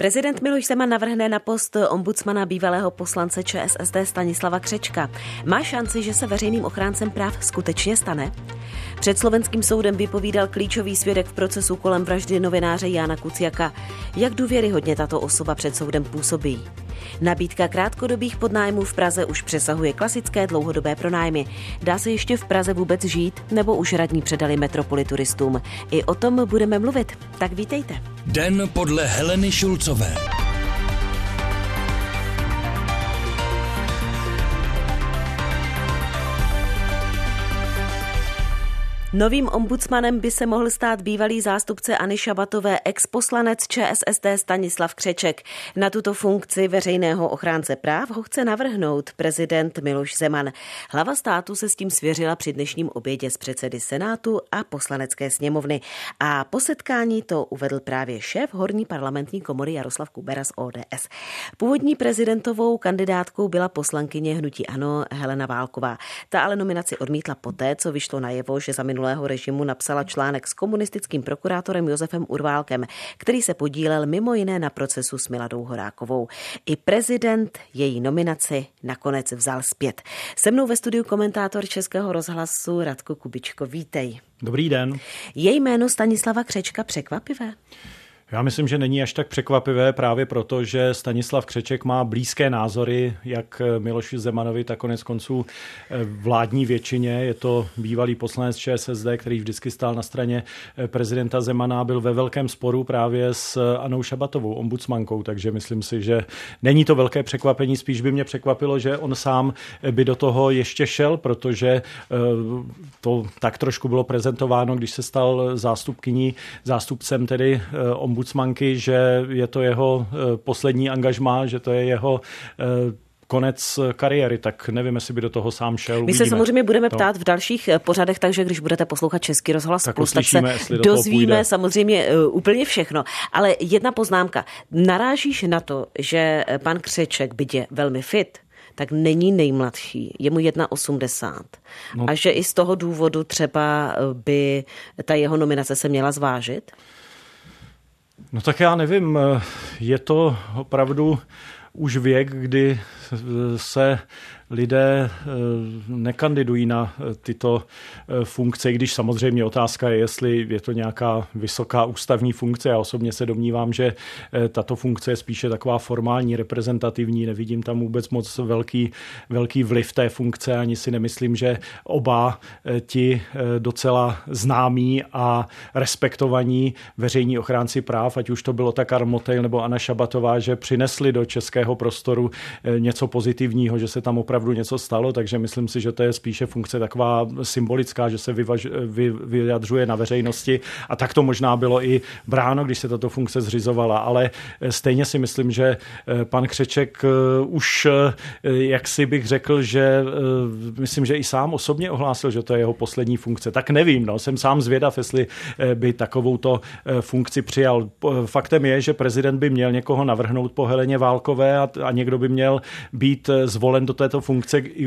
Prezident Miloš Zeman navrhne na post ombudsmana bývalého poslance ČSSD Stanislava Křečka. Má šanci, že se veřejným ochráncem práv skutečně stane? Před slovenským soudem vypovídal klíčový svědek v procesu kolem vraždy novináře Jána Kuciaka. Jak důvěryhodně tato osoba před soudem působí? Nabídka krátkodobých podnájmů v Praze už přesahuje klasické dlouhodobé pronájmy. Dá se ještě v Praze vůbec žít, nebo už radní předali metropoli turistům? I o tom budeme mluvit. Tak vítejte. Den podle Heleny Šulcové. finansowe. Novým ombudsmanem by se mohl stát bývalý zástupce Ani Šabatové exposlanec ČSSD Stanislav Křeček. Na tuto funkci veřejného ochránce práv ho chce navrhnout prezident Miloš Zeman. Hlava státu se s tím svěřila při dnešním obědě s předsedy Senátu a poslanecké sněmovny. A po setkání to uvedl právě šéf horní parlamentní komory Jaroslav Kubera z ODS. Původní prezidentovou kandidátkou byla poslankyně hnutí Ano Helena Válková. Ta ale nominaci odmítla poté, co vyšlo najevo, že za minulého režimu napsala článek s komunistickým prokurátorem Josefem Urválkem, který se podílel mimo jiné na procesu s Miladou Horákovou. I prezident její nominaci nakonec vzal zpět. Se mnou ve studiu komentátor Českého rozhlasu Radko Kubičko. Vítej. Dobrý den. Její jméno Stanislava Křečka překvapivé? Já myslím, že není až tak překvapivé právě proto, že Stanislav Křeček má blízké názory jak Miloši Zemanovi, tak konec konců eh, vládní většině. Je to bývalý poslanec ČSSD, který vždycky stál na straně eh, prezidenta Zemana, byl ve velkém sporu právě s Anou Šabatovou, ombudsmankou, takže myslím si, že není to velké překvapení, spíš by mě překvapilo, že on sám eh, by do toho ještě šel, protože to tak trošku bylo prezentováno, když se stal zástupkyní, zástupcem tedy ombudsmankou ombudsmanky, že je to jeho eh, poslední angažmá, že to je jeho eh, konec kariéry, tak nevím, jestli by do toho sám šel. My uvidíme. se samozřejmě budeme ptát v dalších eh, pořadech, takže když budete poslouchat Český rozhlas tak plus, tak se dozvíme samozřejmě úplně všechno. Ale jedna poznámka. Narážíš na to, že pan Křeček, byť je velmi fit, tak není nejmladší, je mu 1,80. No. A že i z toho důvodu třeba by ta jeho nominace se měla zvážit? No tak já nevím, je to opravdu už věk, kdy se lidé eh, nekandidují na eh, tyto eh, funkce, když samozřejmě otázka je, jestli je to nějaká vysoká ústavní funkce. Já osobně se domnívám, že tato funkce je spíše taková formální, reprezentativní. Nevidím tam vůbec moc velký, velký vliv té funkce, ani si nemyslím, že oba ti docela známí a respektovaní veřejní ochránci práv, ať už to bylo tak Armotej nebo Anna Šabatová, že přinesli do českého prostoru něco pozitivního, že se tam opravdu opravdu něco stalo, takže myslím si, že to je spíše funkce taková symbolická, že se vyvaž, vy, vyjadřuje na veřejnosti a tak to možná bylo i bráno, když se tato funkce zřizovala, ale stejně si myslím, že eh, pan Křeček eh, už, eh, jak si bych řekl, že myslím, že i sám osobně ohlásil, že to je jeho poslední funkce. Tak nevím, no, jsem sám zvědav, jestli by takovouto funkci přijal. Faktem je, že prezident by měl někoho navrhnout po Heleně Válkové a, a někdo by měl být zvolen do této funkce,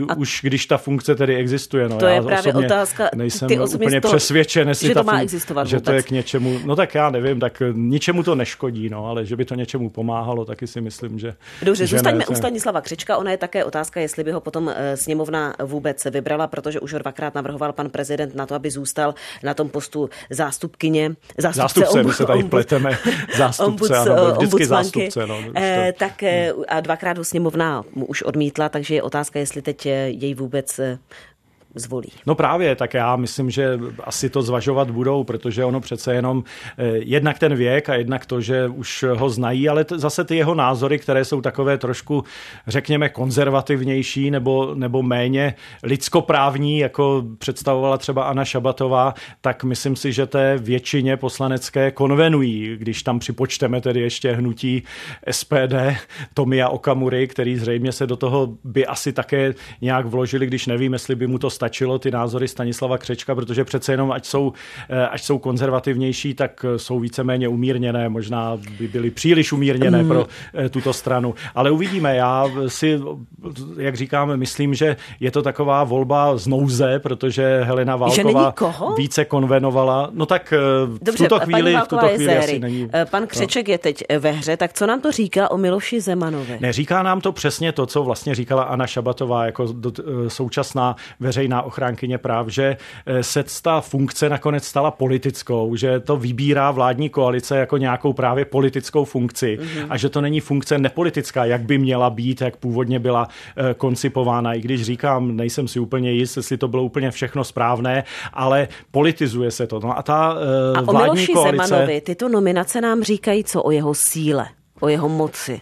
a už když ta funkce tedy existuje. No, to já je právě otázka. Nejsem ty úplně toho, přesvědčen, jestli že to má existovat že vůbec. to je k něčemu, no tak já nevím, tak ničemu to neškodí, no, ale že by to něčemu pomáhalo, taky si myslím, že Dobře, že zůstaňme u Stanislava Křečka, ona je také otázka, jestli by ho potom eh, sněmovna vůbec vybrala, protože už ho dvakrát navrhoval pan prezident na to, aby zůstal na tom postu zástupkyně, zástupce, zástupce ombud, my se tady pleteme, zástupce, ano, vždycky zástupce. No, eh, tak eh, a dvakrát ho sněmovna už odmítla, takže je otázka, otázka, jestli teď jej vůbec eh, zvolí. No právě, tak já myslím, že asi to zvažovat budou, protože ono přece jenom eh, jednak ten věk a jednak to, že už ho znají, ale t- zase ty jeho názory, které jsou takové trošku, řekněme, konzervativnější nebo, nebo méně lidskoprávní, jako představovala třeba Anna Šabatová, tak myslím si, že té většině poslanecké konvenují, když tam připočteme tedy ještě hnutí SPD Tomia Okamury, který zřejmě se do toho by asi také nějak vložili, když nevím, jestli by mu to stačilo ty názory Stanislava Křečka, protože přece jenom, ať jsou, ať jsou konzervativnější, tak jsou víceméně umírněné, možná by byly příliš umírněné mm. pro tuto stranu. Ale uvidíme, já si, jak říkám, myslím, že je to taková volba z nouze, protože Helena Válková více konvenovala. No tak Dobře, v tuto chvíli, v tuto chvíli asi není. Pan. Křeček no. je teď ve hře, tak co nám to říká o Miloši Zemanovi? Neříká nám to přesně to, co vlastně říkala Anna Šabatová jako eh, současná veřejná ochránkyně práv, že eh, se ta funkce nakonec stala politickou, že to vybírá vládní koalice jako nějakou právě politickou funkci mm-hmm. a že to není funkce nepolitická, jak by měla být, jak původně byla eh, koncipována. I když říkám, nejsem si úplně jist, jestli to bylo úplně všechno správné, ale politizuje se to. No a ta a vládní o Miloši koalice... Zemanovi tyto nominace nám říkají co o jeho síle, o jeho moci.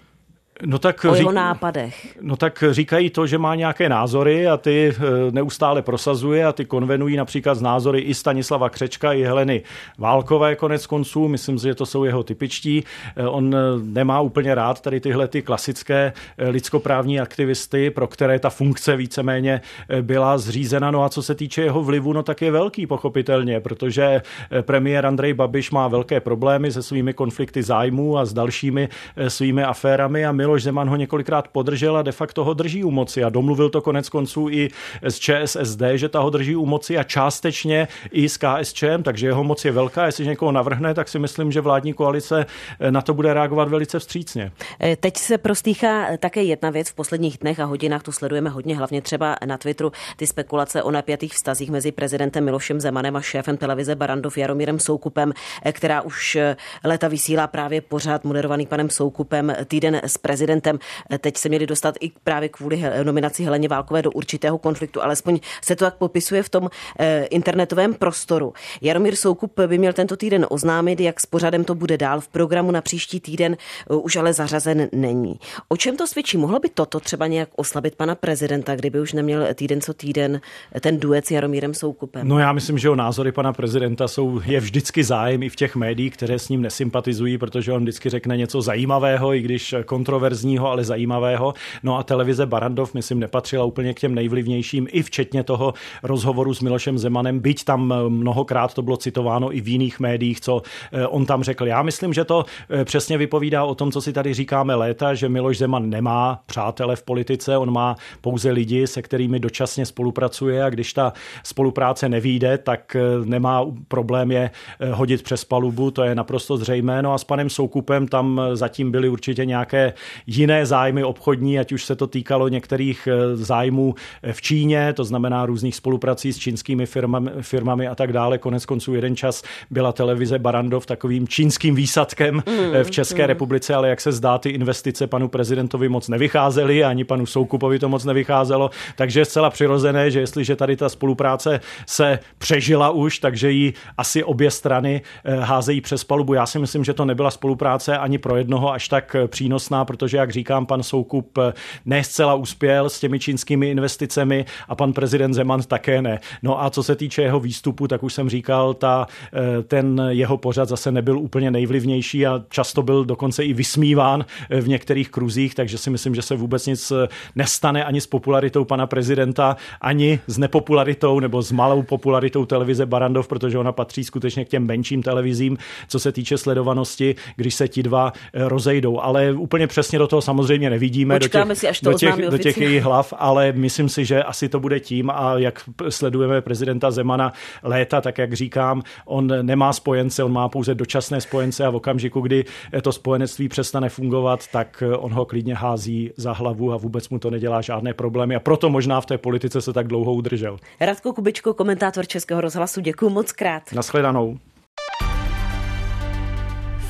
No tak o jeho nápadech. No tak říkají to, že má nějaké názory a ty eh, neustále prosazuje a ty konvenují například z názory i Stanislava Křečka, i Heleny Válkové konec konců. Myslím si, že to jsou jeho typičtí. Eh, on eh, nemá úplně rád tady tyhle ty klasické lidskoprávní aktivisty, pro které ta funkce víceméně byla zřízena. No a co se týče jeho vlivu, no tak je velký pochopitelně, protože premiér Andrej Babiš má velké problémy se svými konflikty zájmů a s dalšími svými aférami a Milo Miloš Zeman ho několikrát podržel a de facto ho drží u moci a domluvil to konec konců i z ČSSD, že ta ho drží u moci a částečně i s KSČM, takže jeho moc je velká. Jestli někoho navrhne, tak si myslím, že vládní koalice na to bude reagovat velice vstřícně. E, teď se prostýchá také jedna věc v posledních dnech a hodinách, tu sledujeme hodně, hlavně třeba na Twitteru, ty spekulace o napjatých vztazích mezi prezidentem Milošem Zemanem a šéfem televize Barandov Jaromírem Soukupem, která už leta vysílá právě pořád moderovaný panem Soukupem týden s prezidentem prezidentem. Teď se měli dostat i právě kvůli nominaci Heleně Válkové do určitého konfliktu, alespoň se to tak popisuje v tom eh, internetovém prostoru. Jaromír Soukup by měl tento týden oznámit, jak s pořadem to bude dál. V programu na příští týden eh, už ale zařazen není. O čem to svědčí? Mohlo by toto třeba nějak oslabit pana prezidenta, kdyby už neměl týden co týden ten duet s Jaromírem Soukupem? No já myslím, že o názory pana prezidenta jsou, je vždycky zájem i v těch médiích, které s ním nesympatizují, protože on vždycky řekne něco zajímavého, i když kontroverzního kontroverzního, ale zajímavého. No a televize Barandov, myslím, nepatřila úplně k těm nejvlivnějším, i včetně toho rozhovoru s Milošem Zemanem, byť tam eh, mnohokrát to bylo citováno i v jiných médiích, co eh, on tam řekl. Já myslím, že to eh, přesně vypovídá o tom, co si tady říkáme léta, že Miloš Zeman nemá přátele v politice, on má pouze lidi, se kterými dočasně spolupracuje a když ta spolupráce nevíde, tak nemá problém je hodit přes palubu, to je naprosto zřejmé. No a s panem Soukupem tam zatím byly určitě nějaké jiné zájmy obchodní, ať už se to týkalo některých eh, zájmů eh, v Číně, to znamená různých spoluprací s čínskými firmami, firmami a tak dále. Konec konců jeden čas byla televize Barandov takovým čínským výsadkem mm, v České mm. republice, ale jak se zdá, ty investice panu prezidentovi moc nevycházely, ani panu Soukupovi to moc nevycházelo, takže je zcela přirozené, že jestliže tady ta spolupráce se přežila už, takže ji asi obě strany házejí přes palubu. Já si myslím, že to nebyla spolupráce ani pro jednoho až tak přínosná, protože protože, jak říkám, pan Soukup eh, ne zcela uspěl s těmi čínskými investicemi a pan prezident Zeman také ne. No a co se týče jeho výstupu, tak už jsem říkal, ta, eh, ten jeho pořad zase nebyl úplně nejvlivnější a často byl dokonce i vysmíván eh, v některých kruzích, takže si myslím, že se vůbec nic nestane ani s popularitou pana prezidenta, ani s nepopularitou nebo s malou popularitou televize Barandov, protože ona patří skutečně k těm menším televizím, co se týče sledovanosti, když se ti dva rozejdou. Ale úplně přesně přesně do toho samozřejmě nevidíme, Počkáme do těch, si, až to do těch, do těch jejich hlav, ale myslím si, že asi to bude tím a jak sledujeme prezidenta Zemana léta, tak jak říkám, on nemá spojence, on má pouze dočasné spojence a v okamžiku, kdy to spojenectví přestane fungovat, tak on ho klidně hází za hlavu a vůbec mu to nedělá žádné problémy a proto možná v té politice se tak dlouho udržel. Radko Kubičko, komentátor Českého rozhlasu, děkuji moc krát. Naschledanou.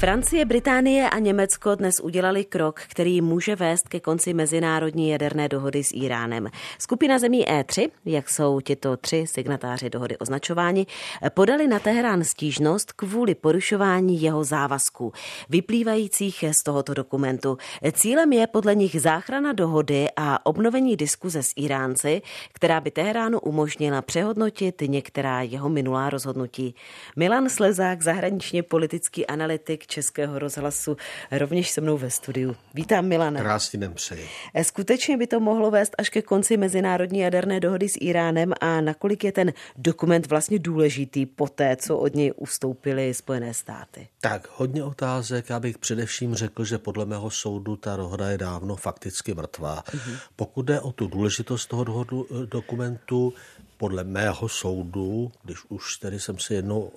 Francie, Británie a Německo dnes udělali krok, který může vést ke konci mezinárodní jaderné dohody s Iránem. Skupina zemí E3, jak jsou tito tři signatáři dohody označováni, podali na Teherán stížnost kvůli porušování jeho závazků, vyplývajících z tohoto dokumentu. Cílem je podle nich záchrana dohody a obnovení diskuze s Iránci, která by Teheránu umožnila přehodnotit některá jeho minulá rozhodnutí. Milan Slezák, zahraničně politický analytik Českého rozhlasu, rovněž se mnou ve studiu. Vítám Milane. Krásný den přeji. Eh, skutečně by to mohlo vést až ke konci mezinárodní jaderné dohody s Iránem a nakolik je ten dokument vlastně důležitý po té, co od něj ustoupily Spojené státy? Tak, hodně otázek. Já bych především řekl, že podle mého soudu ta dohoda je dávno fakticky mrtvá. Mm-hmm. Pokud jde o tu důležitost toho dohodu, eh, dokumentu, podle mého soudu, když už tedy jsem se jednou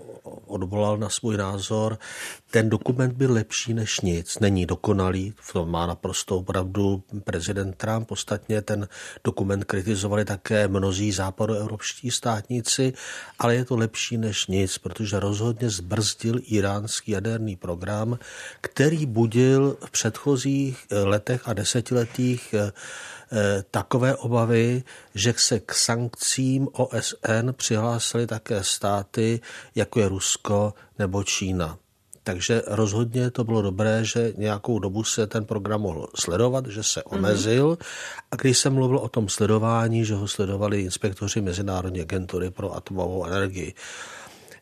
odvolal na svůj názor, ten dokument byl lepší než nic. Není dokonalý, v tom má naprosto pravdu prezident Trump. Ostatně ten dokument kritizovali také mnozí západoevropští státníci, ale je to lepší než nic, protože rozhodně zbrzdil iránský jaderný program, který budil v předchozích letech a desetiletích Eh, takové obavy, že se k sankcím OSN přihlásily také státy, jako je Rusko nebo Čína. Takže rozhodně to bylo dobré, že nějakou dobu se ten program mohl sledovat, že se mhm. omezil. A když jsem mluvil o tom sledování, že ho sledovali inspektoři Mezinárodní agentury pro atomovou energii.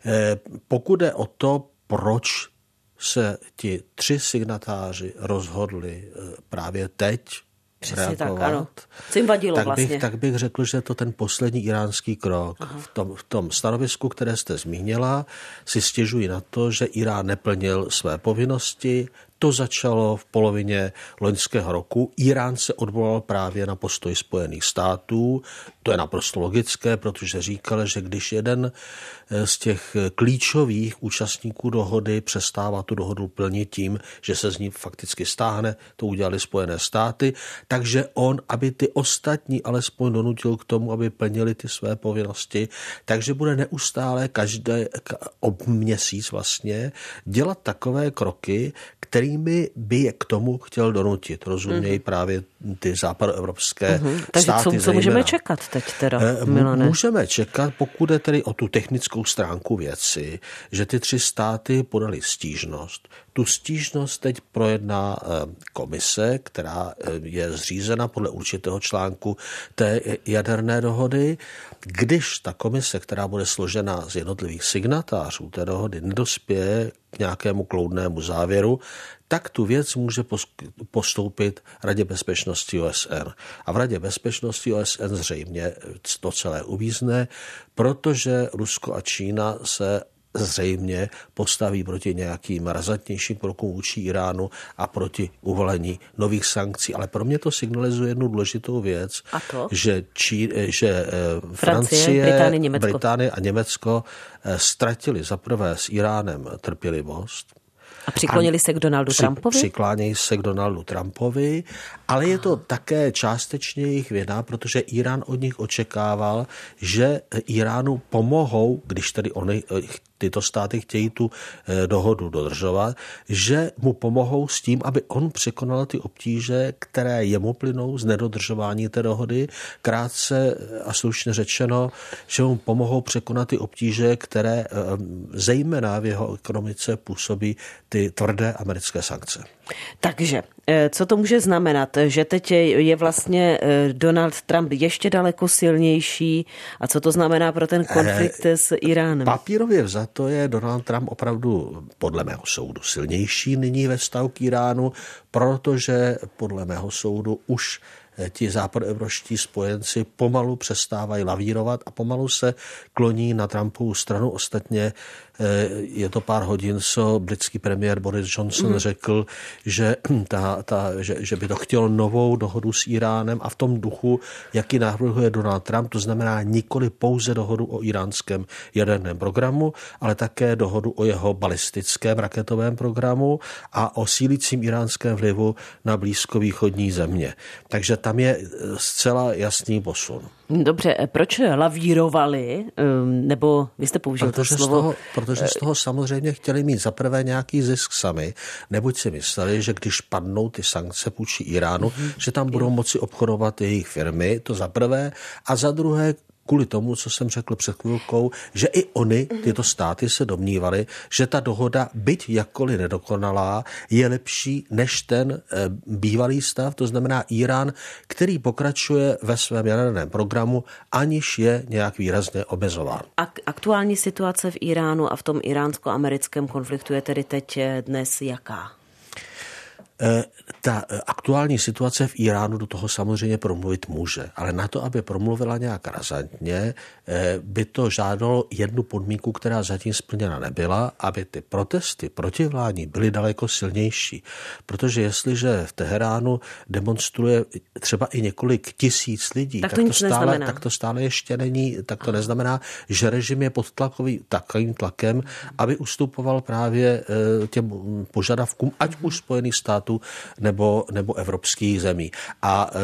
Eh, pokud jde o to, proč se ti tři signatáři rozhodli eh, právě teď Přesně reagovat, tak, ano. Co jim vadilo tak vlastně? Bych, tak bych řekl, že je to ten poslední iránský krok. V tom, v tom stanovisku, které jste zmínila, si stěžují na to, že Irán neplnil své povinnosti, to začalo v polovině loňského roku. Irán se odvolal právě na postoj Spojených států. To je naprosto logické, protože říkal, že když jeden z těch klíčových účastníků dohody přestává tu dohodu plnit tím, že se z ní fakticky stáhne, to udělali Spojené státy, takže on, aby ty ostatní alespoň donutil k tomu, aby plnili ty své povinnosti, takže bude neustále každé ob měsíc vlastně dělat takové kroky, který kterými by je k tomu chtěl donutit. Rozumějí mm-hmm. právě ty západoevropské mm-hmm. Takže státy. Takže co, co můžeme čekat teď teda, eh, Milane? Můžeme čekat, pokud je tedy o tu technickou stránku věci, že ty tři státy podali stížnost. Tu stížnost teď projedná eh, komise, která eh, je zřízena podle určitého článku té jaderné dohody. Když ta komise, která bude složena z jednotlivých signatářů té dohody, nedospěje k nějakému kloudnému závěru, tak tu věc může postoupit Radě bezpečnosti OSN. A v Radě bezpečnosti OSN zřejmě to celé uvízne, protože Rusko a Čína se zřejmě postaví proti nějakým razatnějším krokům vůči Iránu a proti uvolení nových sankcí. Ale pro mě to signalizuje jednu důležitou věc, a to? že, Čí, že eh, Francie, Francie Británie, Německo. Británie a Německo eh, ztratili zaprvé s Iránem trpělivost, a přiklonili se k Donaldu při, Trumpovi? Přiklánějí se k Donaldu Trumpovi, ale je to také částečně jejich věda, protože Irán od nich očekával, že Iránu pomohou, když tedy oni eh, tyto státy chtějí tu eh, dohodu dodržovat, že mu pomohou s tím, aby on překonal ty obtíže, které jemu plynou z nedodržování té dohody. Krátce a slušně řečeno, že mu pomohou překonat ty obtíže, které zejména v jeho ekonomice působí ty tvrdé americké sankce. Takže, eh, co to může znamenat? Že teď je vlastně eh, Donald Trump ještě daleko silnější a co to znamená pro ten konflikt eh, s Iránem? Papírově vzato je Donald Trump opravdu podle mého soudu silnější nyní ve stavu k Iránu, protože podle mého soudu už ti západoevroští spojenci pomalu přestávají lavírovat a pomalu se kloní na Trumpovu stranu. Ostatně je to pár hodin, co britský premiér Boris Johnson mm. řekl, že, ta, ta, že, že by to chtěl novou dohodu s Iránem a v tom duchu, jaký navrhuje Donald Trump, to znamená nikoli pouze dohodu o iránském jaderném programu, ale také dohodu o jeho balistickém raketovém programu a o sílícím iránském vlivu na blízkovýchodní země. Takže tam je eh, zcela jasný posun. Dobře, eh, proč lavírovali, nebo vy jste použil protože to slovo? Z toho, protože z toho samozřejmě chtěli mít zaprvé nějaký zisk sami, neboť si mysleli, že když padnou ty sankce vůči Iránu, mm-hmm. že tam budou moci obchodovat jejich firmy, to za prvé, a za druhé kvůli tomu, co jsem řekl před chvilkou, že i oni, tyto státy, se domnívali, že ta dohoda, byť jakkoliv nedokonalá, je lepší než ten eh, bývalý stav, to znamená Irán, který pokračuje ve svém jaderném programu, aniž je nějak výrazně omezován. Aktuální situace v Iránu a v tom iránsko-americkém konfliktu je tedy teď eh, dnes jaká? Eh, ta eh, aktuální situace v Iránu do toho samozřejmě promluvit může, ale na to, aby promluvila nějak razantně, eh, by to žádalo jednu podmínku, která zatím splněna nebyla, aby ty protesty protivládní byly daleko silnější. Protože jestliže v Teheránu demonstruje třeba i několik tisíc lidí, tak to, tak to, stále, tak to stále ještě není, tak to neznamená, že režim je pod tlakový, takovým tlakem, aby ustupoval právě těm požadavkům, ať už Spojených států, států nebo, nebo evropských zemí. A e,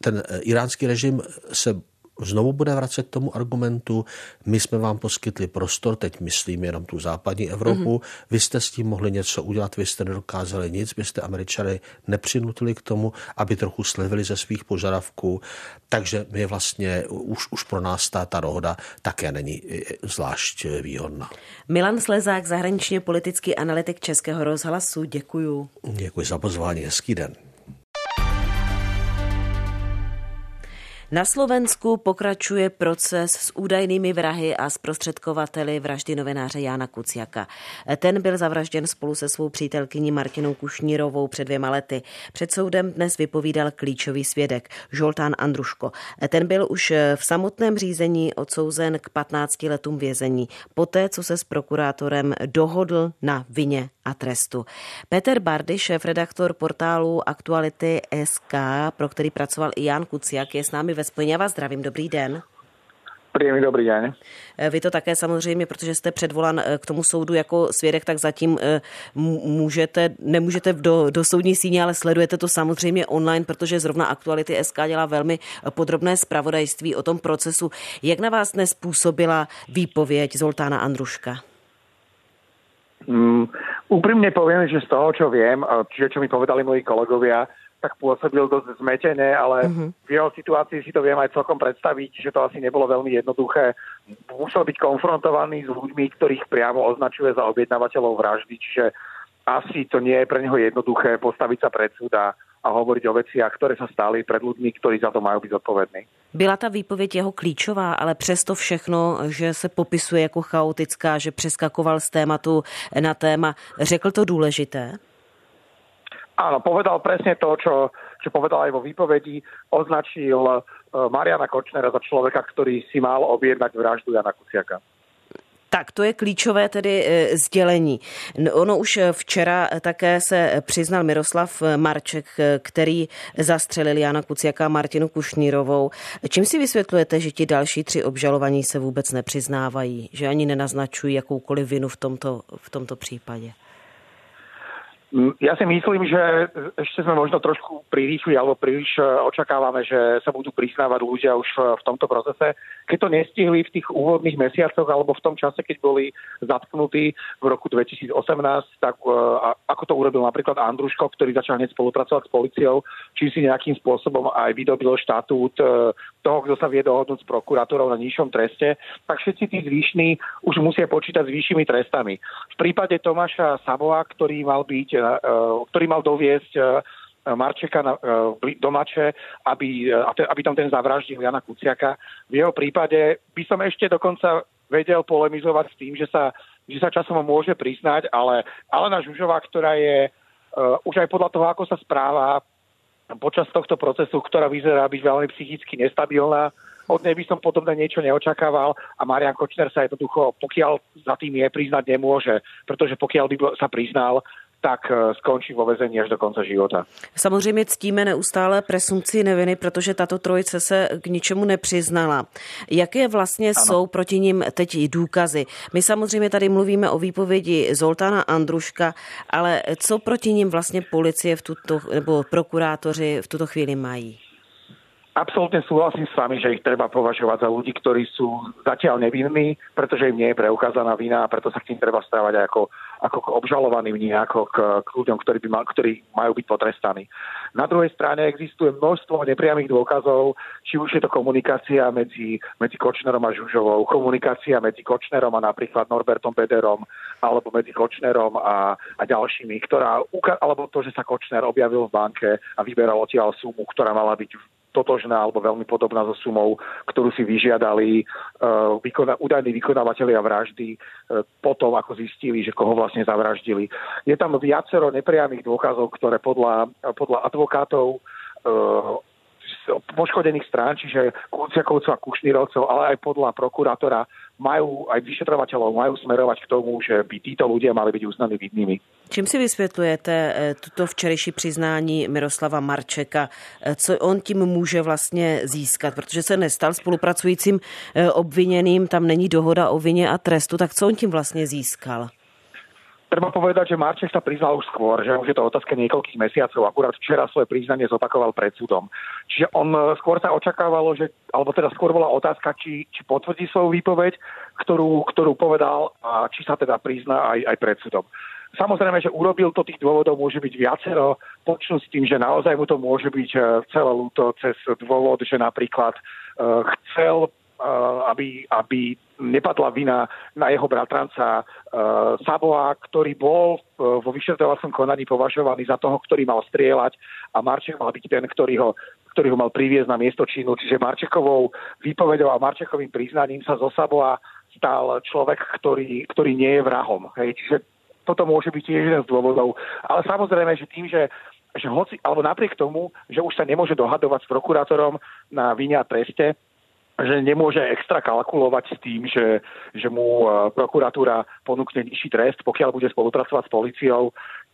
ten iránský režim se znovu bude vracet k tomu argumentu, my jsme vám poskytli prostor, teď myslím jenom tu západní Evropu, mm-hmm. vy jste s tím mohli něco udělat, vy jste nedokázali nic, vy jste Američany nepřinutili k tomu, aby trochu slevili ze svých požadavků, takže my vlastně, už, už pro nás ta, ta dohoda také není zvlášť výhodná. Milan Slezák, zahraničně politický analytik Českého rozhlasu, děkuju. Děkuji za pozvání, hezký den. Na Slovensku pokračuje proces s údajnými vrahy a zprostředkovateli vraždy novináře Jána Kuciaka. Ten byl zavražděn spolu se svou přítelkyní Martinou Kušnírovou před dvěma lety. Před soudem dnes vypovídal klíčový svědek Žoltán Andruško. Ten byl už v samotném řízení odsouzen k 15 letům vězení, poté co se s prokurátorem dohodl na vině a trestu. Peter Bardy, šéf-redaktor portálu Aktuality SK, pro který pracoval i Jan Kuciak, je s námi ve Já vás zdravím, dobrý den. Příjemný dobrý den. Eh, vy to také samozřejmě, protože jste předvolan eh, k tomu soudu jako svědek, tak zatím eh, můžete, nemůžete do, do soudní síně, ale sledujete to samozřejmě online, protože zrovna Aktuality SK dělá velmi podrobné zpravodajství o tom procesu. Jak na vás dnes působila výpověď Zoltána Andruška? Mm, úprimne poviem, že z toho, čo viem, čiže čo mi povedali moji kolegovia, tak pôsobil dosť zmetené, ale mm-hmm. v jeho situácii si to viem aj celkom predstaviť, že to asi nebolo veľmi jednoduché. Musel byť konfrontovaný s ľuďmi, ktorých priamo označuje za objednávateľov vraždy, čiže asi to nie je pre neho jednoduché postaviť sa pred súd a, a hovoriť o veciach, ktoré sa stali pred ľuďmi, ktorí za to majú byť zodpovední. Byla ta výpověď jeho klíčová, ale přesto všechno, že se popisuje jako chaotická, že přeskakoval z tématu na téma, řekl to důležité? Áno, povedal presne to, čo, čo povedal aj vo výpovedi. Označil uh, Mariana Kočnera za človeka, ktorý si mal objednať vraždu Jana Kuciaka. Tak to je klíčové tedy e, sdělení. Ono už včera také se přiznal Miroslav Marček, který zastřelil Jana Kuciaka a Martinu Kušnírovou. Čím si vysvětlujete, že ti další tři obžalovaní se vůbec nepřiznávají, že ani nenaznačují jakoukoliv vinu v tomto, v tomto případě? Ja si myslím, že ešte sme možno trošku prirýchli alebo príliš e, očakávame, že sa budú priznávať ľudia už v tomto procese. Keď to nestihli v tých úvodných mesiacoch alebo v tom čase, keď boli zatknutí v roku 2018, tak e, ako to urobil napríklad Andruško, ktorý začal hneď spolupracovať s policiou, či si nejakým spôsobom aj vydobil štatút toho, kto sa vie dohodnúť s prokurátorou na nižšom treste, tak všetci tí zvyšní už musia počítať s vyššími trestami. V prípade Tomáša Sabova, ktorý mal byť ktorý mal doviesť e, Marčeka na, e, do Mače, aby, aby tam ten zavraždil Jana Kuciaka. V jeho prípade by som ešte dokonca vedel polemizovať s tým, že sa, že sa časom môže priznať, ale Alena Žužová, ktorá je uh, už aj podľa toho, ako sa správa počas tohto procesu, ktorá vyzerá byť veľmi psychicky nestabilná, od nej by som podobné niečo neočakával a Marian Kočner sa jednoducho, pokiaľ za tým je, priznať nemôže, pretože pokiaľ by sa priznal, tak eh, skončí vo vezení až do konce života. Samozřejmě ctíme neustále presumci neviny, protože tato trojice se k ničemu nepřiznala. Jaké vlastně ano. jsou proti ním teď důkazy? My samozřejmě tady mluvíme o výpovědi Zoltána Andruška, ale co proti ním vlastně policie v tuto, nebo prokurátoři v tuto chvíli mají? Absolutne súhlasím s vami, že ich treba považovať za ľudí, ktorí sú zatiaľ nevinní, pretože im nie je preukázaná vina a preto sa k tým treba stávať ako, ako k obžalovaným, nie ako k, k ľuďom, ktorí, by mal, ktorí majú byť potrestaní. Na druhej strane existuje množstvo nepriamých dôkazov, či už je to komunikácia medzi, medzi Kočnerom a Žužovou, komunikácia medzi Kočnerom a napríklad Norbertom Bederom, alebo medzi Kočnerom a, a ďalšími, ktorá, alebo to, že sa Kočner objavil v banke a vyberal odtiaľ sumu, ktorá mala byť totožná alebo veľmi podobná so sumou, ktorú si vyžiadali uh, vykona- údajní vykonávateľia vraždy uh, potom, ako zistili, že koho vlastne zavraždili. Je tam viacero nepriamých dôkazov, ktoré podľa, podľa advokátov uh, poškodených strán, čiže Kuciakovcov a Kušnírovcov, ale aj podľa prokurátora majú, aj vyšetrovateľov majú smerovať k tomu, že by títo ľudia mali byť uznaní vinnými. Čím si vysvětlujete eh, tuto včerejší přiznání Miroslava Marčeka? Eh, co on tím může vlastně získat? Protože se nestal spolupracujícím eh, obviněným, tam není dohoda o vině a trestu, tak co on tím vlastně získal? Treba povedať, že Marček sa priznal už skôr, že už je to otázka niekoľkých mesiacov. Akurát včera svoje priznanie zopakoval pred súdom. Čiže on e, skôr sa očakávalo, že, alebo teda skôr bola otázka, či, či potvrdí svoju výpoveď, ktorú, ktorú povedal a či sa teda prizná aj, aj pred súdom. Samozrejme, že urobil to tých dôvodov môže byť viacero. Počnú s tým, že naozaj mu to môže byť e, celé ľúto cez dôvod, že napríklad uh, chcel aby, aby nepadla vina na jeho bratranca uh, Saboa, ktorý bol uh, vo vyšetrovacom konaní považovaný za toho, ktorý mal strieľať a Marček mal byť ten, ktorý ho, ktorý ho mal priviesť na miesto činu. Čiže Marčekovou výpovedou a Marčekovým priznaním sa zo Saboa stal človek, ktorý, ktorý nie je vrahom. Hej. Čiže toto môže byť tiež jeden z dôvodov. Ale samozrejme, že tým, že že hoci, alebo napriek tomu, že už sa nemôže dohadovať s prokurátorom na vine a treste, že nemôže extra kalkulovať s tým, že, že mu e, prokuratúra ponúkne nižší trest, pokiaľ bude spolupracovať s policiou,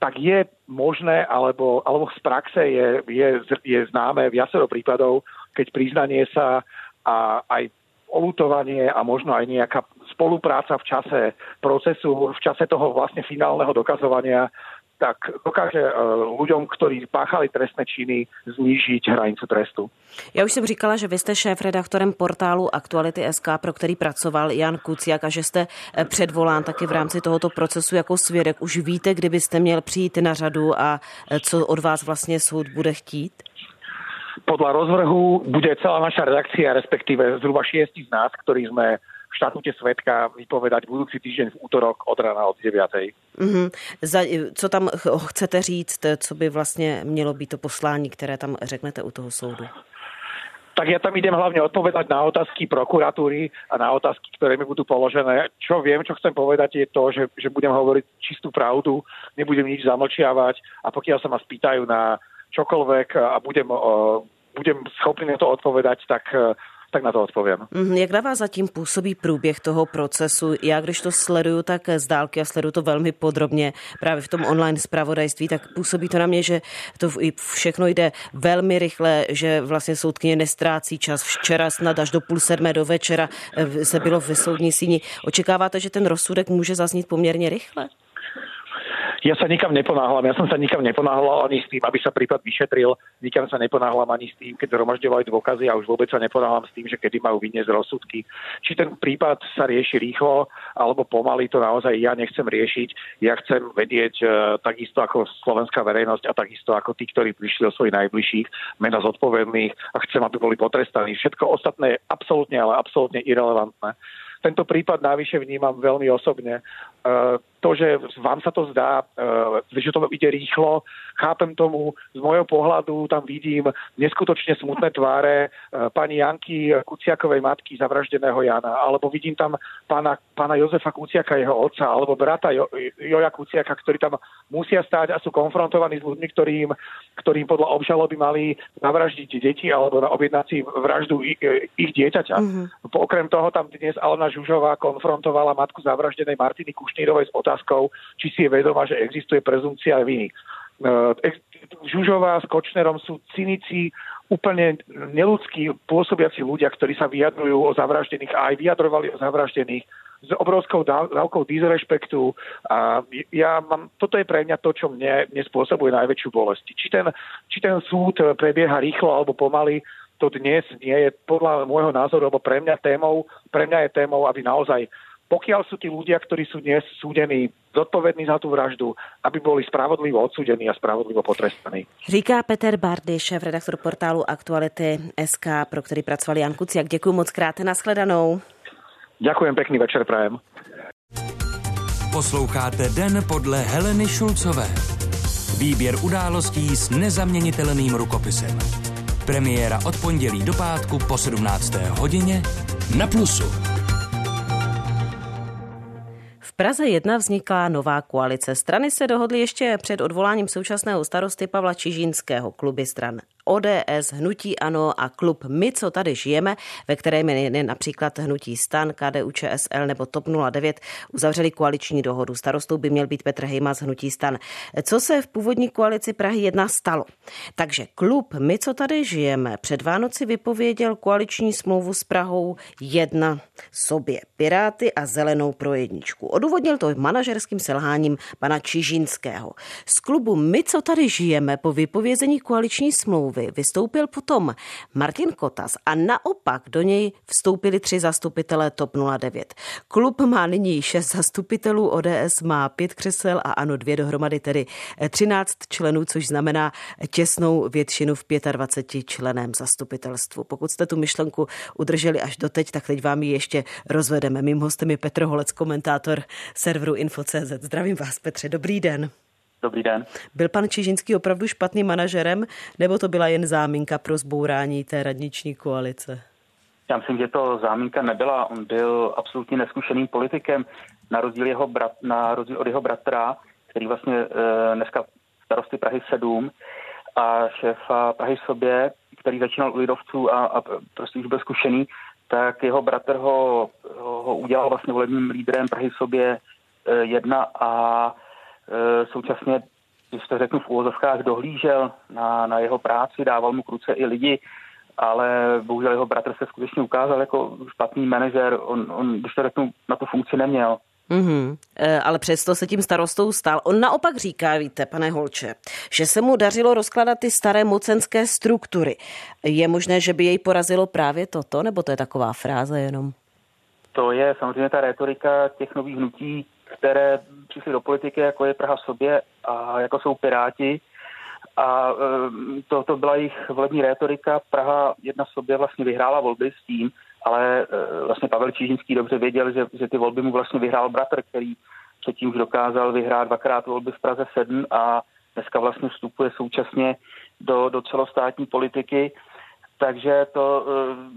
tak je možné, alebo, alebo z praxe je, je, je známe viacero prípadov, keď priznanie sa a aj olutovanie a možno aj nejaká spolupráca v čase procesu, v čase toho vlastne finálneho dokazovania tak dokáže eh, ľuďom, ktorí páchali trestné činy, znížiť hranicu trestu. Já už jsem říkala, že vy jste šéf-redaktorem portálu Aktuality SK, pro který pracoval Jan Kuciak a že jste eh, předvolán taky v rámci tohoto procesu jako svědek. Už víte, kdybyste měl přijít na řadu a eh, co od vás vlastně soud bude chtít? Podľa rozvrhu bude celá naša redakcia, respektíve zhruba šiesti z nás, ktorí sme v štatute svetka vypovedať budúci týždeň v útorok od rána od 9. Mm-hmm. Za, co tam chcete říct, co by vlastně mělo být to poslání, které tam řeknete u toho soudu? tak ja tam idem hlavne odpovedať na otázky prokuratúry a na otázky, ktoré mi budú položené. Čo viem, čo chcem povedať je to, že, že budem hovoriť čistú pravdu, nebudem nič zamlčiavať a pokiaľ sa ma spýtajú na čokoľvek a budem, uh, budem schopný na to odpovedať, tak uh, tak na to odpovím. Mhm, jak na vás zatím působí průběh toho procesu? Já když to sleduju tak z dálky a sleduju to velmi podrobně právě v tom online zpravodajství, tak působí to na mě, že to všechno jde velmi rychle, že vlastně soudkyně nestrácí čas. Včera snad až do půl sedmé do večera eh, se bylo ve soudní síni. Očekáváte, že ten rozsudek může zaznít poměrně rychle? Ja sa nikam neponáhľam, ja som sa nikam neponáhľal ani s tým, aby sa prípad vyšetril, nikam sa neponáhľam ani s tým, keď zhromažďovali dôkazy a už vôbec sa neponáhľam s tým, že kedy majú vyniesť rozsudky. Či ten prípad sa rieši rýchlo alebo pomaly, to naozaj ja nechcem riešiť. Ja chcem vedieť uh, takisto ako slovenská verejnosť a takisto ako tí, ktorí prišli o svojich najbližších, mena zodpovedných a chcem, aby boli potrestaní. Všetko ostatné je absolútne, ale absolútne irrelevantné. Tento prípad navyše vnímam veľmi osobne. To, že vám sa to zdá, e, že to ide rýchlo, chápem tomu, z môjho pohľadu tam vidím neskutočne smutné tváre e, pani Janky Kuciakovej matky zavraždeného Jana, alebo vidím tam pána, pána Jozefa Kuciaka, jeho otca, alebo brata jo, Joja Kuciaka, ktorí tam musia stáť a sú konfrontovaní s ľuďmi, ktorým, ktorým podľa obžaloby mali zavraždiť deti alebo objednať si vraždu ich, ich dieťaťa. Mm-hmm. Okrem toho tam dnes Alena Žužová konfrontovala matku zavraždenej Martiny Kušnírovej s otázkou, či si je vedomá, že existuje prezumcia viny. E, Žužová s Kočnerom sú cynici, úplne neludskí pôsobiaci ľudia, ktorí sa vyjadrujú o zavraždených a aj vyjadrovali o zavraždených s obrovskou dávkou disrespektu. A ja mám, toto je pre mňa to, čo mne, mne spôsobuje najväčšiu bolesť. Či ten, či ten súd prebieha rýchlo alebo pomaly, to dnes nie je podľa môjho názoru, alebo pre mňa témou, pre mňa je témou, aby naozaj pokiaľ sú tí ľudia, ktorí sú dnes súdení, zodpovední za tú vraždu, aby boli spravodlivo odsúdení a spravodlivo potrestaní. Říká Peter Bardy, šéf redaktor portálu Aktuality SK, pro který pracoval Jan Kuciak. Děkuji moc krát, nashledanou. Ďakujem, pekný večer prajem. Posloucháte Den podle Heleny Šulcové. Výběr událostí s nezaměnitelným rukopisem. Premiéra od pondělí do pátku po 17. hodině na Plusu. Praze 1 vznikla nová koalice. Strany se dohodly ještě před odvoláním současného starosty Pavla Čižínského kluby stran ODS, Hnutí Ano a klub My, co tady žijeme, ve kterém je například Hnutí Stan, KDU, ČSL nebo TOP 09, uzavřeli koaliční dohodu. Starostou by měl být Petr Hejma z Hnutí Stan. Co se v původní koalici Prahy 1 stalo? Takže klub My, co tady žijeme, před Vánoci vypověděl koaliční smlouvu s Prahou 1 sobě. Piráty a zelenou pro jedničku. Odůvodnil to manažerským selháním pana Čižínského. Z klubu My, co tady žijeme, po vypovězení koaliční smlouvy smlouvy vystoupil potom Martin Kotas a naopak do něj vstoupili tři zastupitelé TOP 09. Klub má nyní šest zastupitelů, ODS má pět křesel a ano dvě dohromady, tedy 13 členů, což znamená těsnou většinu v 25 členem zastupitelstvu. Pokud jste tu myšlenku udrželi až doteď, tak teď vám ji ještě rozvedeme. Mým hostem je Petr Holec, komentátor serveru Info.cz. Zdravím vás, Petře, dobrý den. Dobrý den. Byl pan Čižinský opravdu špatným manažerem, nebo to byla jen záminka pro zbourání té radniční koalice? Já myslím, že to záminka nebyla. On byl absolutně neskušeným politikem, na rozdíl, jeho brat, na rozdíl od jeho bratra, který vlastně e, dneska starosty Prahy 7 a šéfa Prahy sobě, který začínal u lidovců a, a prostě už byl zkušený, tak jeho bratr ho, ho udělal vlastně volebním lídrem Prahy sobě e, jedna a současně, když to řeknu v úvozovkách, dohlížel na, na jeho práci, dával mu kruce i lidi, ale bohužel jeho bratr se skutečně ukázal jako špatný manažer, on, on když to řeknu, na tu funkci neměl. Mm-hmm. E, ale přesto se tím starostou stal. On naopak říká, víte, pane Holče, že se mu dařilo rozkladat ty staré mocenské struktury. Je možné, že by jej porazilo právě toto, nebo to je taková fráze jenom? To je samozřejmě ta retorika těch nových hnutí, které přišly do politiky, jako je Praha v sobě a jako jsou Piráti. A eh, to, to byla jejich volební rétorika. Praha jedna sobě vlastně vyhrála volby s tím, ale eh, vlastně Pavel Čížinský dobře věděl, že, že ty volby mu vlastně vyhrál bratr, který předtím už dokázal vyhrát dvakrát volby v Praze 7 a dneska vlastně vstupuje současně do, do celostátní politiky. Takže to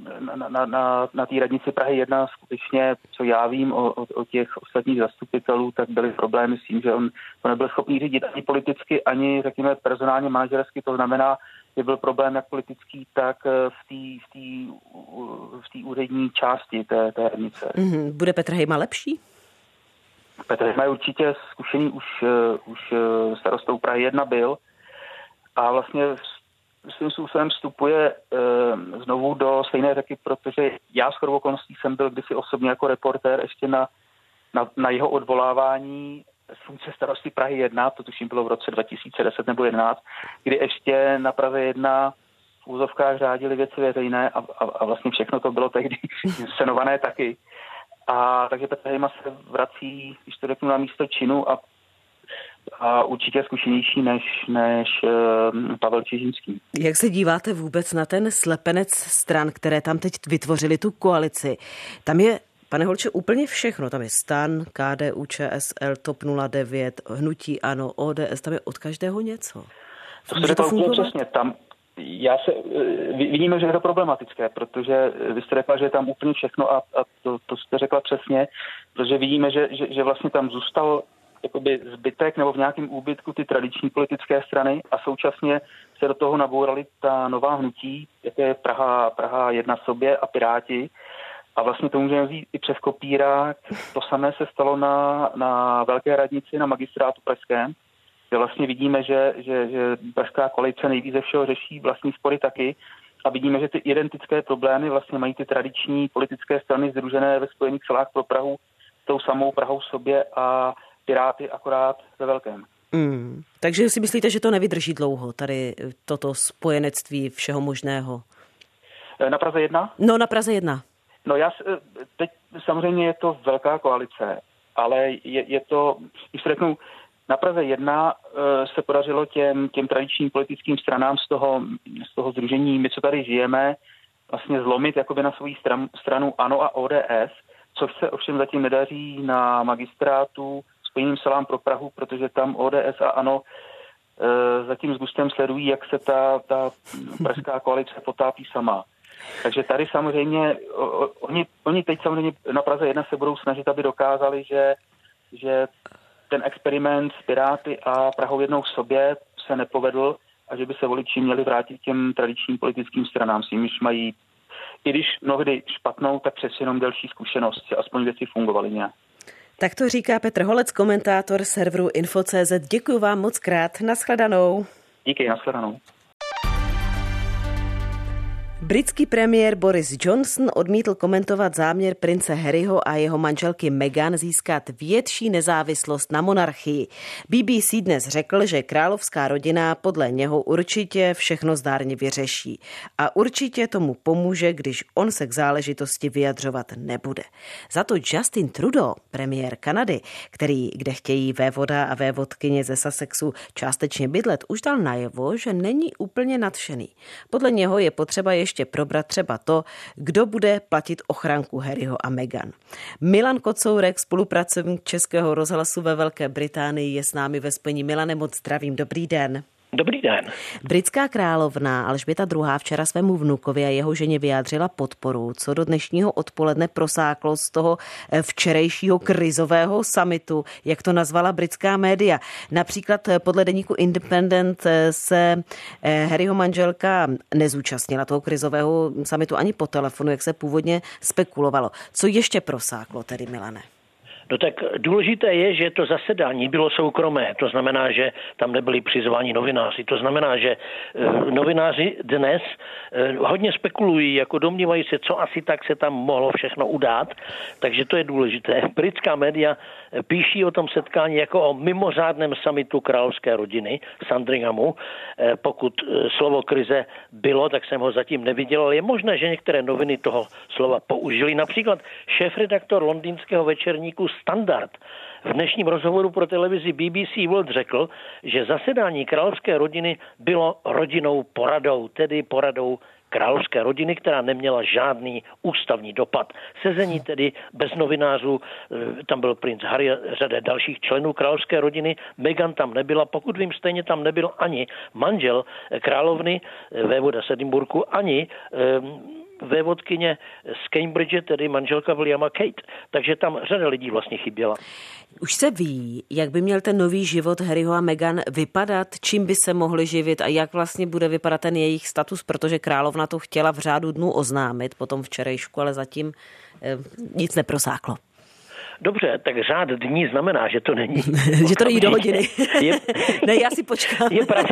eh, na, na, na, na té radnici Prahy 1 skutečně, co já vím o, o, o těch ostatních zastupitelů, tak byly problémy s tím, že on to nebyl schopný řídit ani politicky, ani řekněme personálně manažersky. To znamená, že byl problém jak politický, tak eh, v té v v úřední části té, té radnice. Mm-hmm. Bude Petr Hejma lepší? Petr Hejma je určitě zkušený, už, uh, už starostou Prahy 1 byl a vlastně svým způsobem vstupuje e, znovu do stejné řeky, protože já s okolností jsem byl kdysi osobně jako reportér ještě na, na, na jeho odvolávání z funkce starosty Prahy 1, to tuším bylo v roce 2010 nebo 11, kdy ještě na Praze 1 v úzovkách řádili věci veřejné a, a, a vlastně všechno to bylo tehdy scenované taky. A takže Petr Hejma se vrací, když to řeknu, na místo činu a a určitě zkušenější než, než uh, Pavel Čižinský. Jak se díváte vůbec na ten slepenec stran, které tam teď vytvořili tu koalici? Tam je Pane Holče, úplně všechno. Tam je STAN, KDU, ČSL, TOP 09, Hnutí Ano, ODS, tam je od každého něco. To se to úplně přesně. Tam, já se, eh, vidíme, že je to problematické, protože vy jste řekla, že je tam úplně všechno a, a to, to jste řekla přesně, protože vidíme, že, že, že vlastně tam zůstal jakoby zbytek nebo v nějakém úbytku ty tradiční politické strany a současně se do toho nabourali ta nová hnutí, jako je Praha, Praha jedna sobě a Piráti. A vlastně to můžeme vzít i přes kopírák. To samé se stalo na, na Velké radnici, na magistrátu Pražském, kde vlastně vidíme, že, že, že Pražská koalice nejvíce všeho řeší vlastní spory taky. A vidíme, že ty identické problémy vlastně mají ty tradiční politické strany združené ve Spojených silách pro Prahu s tou samou Prahou sobě a Piráty akorát ve velkém. Mm. Takže si myslíte, že to nevydrží dlouho, tady toto spojenectví všeho možného? Eh, na Praze 1? No, na Praze 1. No já, teď samozřejmě je to velká koalice, ale je, je to, když řeknu, na Praze 1 se podařilo těm, těm tradičním politickým stranám z toho, z toho združení My, co tady žijeme, vlastně zlomit jakoby na svou stran, stranu ANO a ODS, což se ovšem zatím nedaří na magistrátu spojeným salám pro Prahu, protože tam ODS a ANO e, zatím s gustem sledují, jak se ta, ta pražská koalice potápí sama. Takže tady samozřejmě, oni, oni teď samozřejmě na Praze 1 se budou snažit, aby dokázali, že, že ten experiment s Piráty a Prahou jednou v sobě se nepovedl a že by se voliči měli vrátit těm tradičním politickým stranám, s nimiž mají i když mnohdy špatnou, tak přes jenom delší zkušenost, aspoň věci fungovaly nějak. Tak to říká Petr Holec, komentátor serveru Info.cz. Děkuji vám moc krát. Naschledanou. Díky, naschledanou. Britský premiér Boris Johnson odmítl komentovat záměr prince Harryho a jeho manželky Meghan získat větší nezávislost na monarchii. BBC dnes řekl, že královská rodina podle něho určitě všechno zdárně vyřeší. A určitě tomu pomůže, když on se k záležitosti vyjadřovat nebude. Za to Justin Trudeau, premiér Kanady, který, kde chtějí vévoda a vévodkyně ze Sussexu částečně bydlet, už dal najevo, že není úplně nadšený. Podle něho je potřeba ještě ještě probrat třeba to, kdo bude platit ochranku Harryho a Meghan. Milan Kocourek, spolupracovník Českého rozhlasu ve Velké Británii, je s námi ve spojení. Milane, moc zdravím, dobrý den. Dobrý den. Britská královna Alžběta II. včera svému vnukovi a jeho ženě vyjádřila podporu, co do dnešního odpoledne prosáklo z toho eh, včerejšího krizového samitu, jak to nazvala britská média. Například eh, podle deníku Independent eh, se Harryho manželka nezúčastnila toho krizového samitu ani po telefonu, jak se původně spekulovalo. Co ještě prosáklo tedy, Milane? No tak důležité je, že to zasedání bylo soukromé, to znamená, že tam nebyli přizváni novináři. To znamená, že eh, novináři dnes eh, hodně spekulují, jako domnívají se, co asi tak se tam mohlo všechno udát, takže to je důležité. Britská média eh, píší o tom setkání jako o mimořádném samitu královské rodiny Sandringhamu. Pokud slovo krize bylo, tak jsem ho zatím neviděl, ale je možné, že některé noviny toho slova použili. Například šéf-redaktor londýnského večerníku standard. V dnešním rozhovoru pro televizi BBC World řekl, že zasedání královské rodiny bylo rodinou poradou, tedy poradou královské rodiny, která neměla žádný ústavní dopad. Sezení tedy bez novinářů, eh, tam byl princ Harry a řada dalších členů královské rodiny, Meghan tam nebyla, pokud vím, stejně tam nebyl ani manžel královny eh, vévoda Sedimburku, ani eh, vévodkyně z Cambridge, tedy manželka Williama Kate. Takže tam řada lidí vlastně chyběla. Už se ví, jak by měl ten nový život Harryho a Meghan vypadat, čím by se mohli živit a jak vlastně bude vypadat ten jejich status, protože královna to chtěla v řádu dnů oznámit po tom včerejšku, ale zatím eh, nic neprosáklo. Dobře, tak řád dní znamená, že to není. že to není do hodiny. je, ne, já si počkám. je, pravda,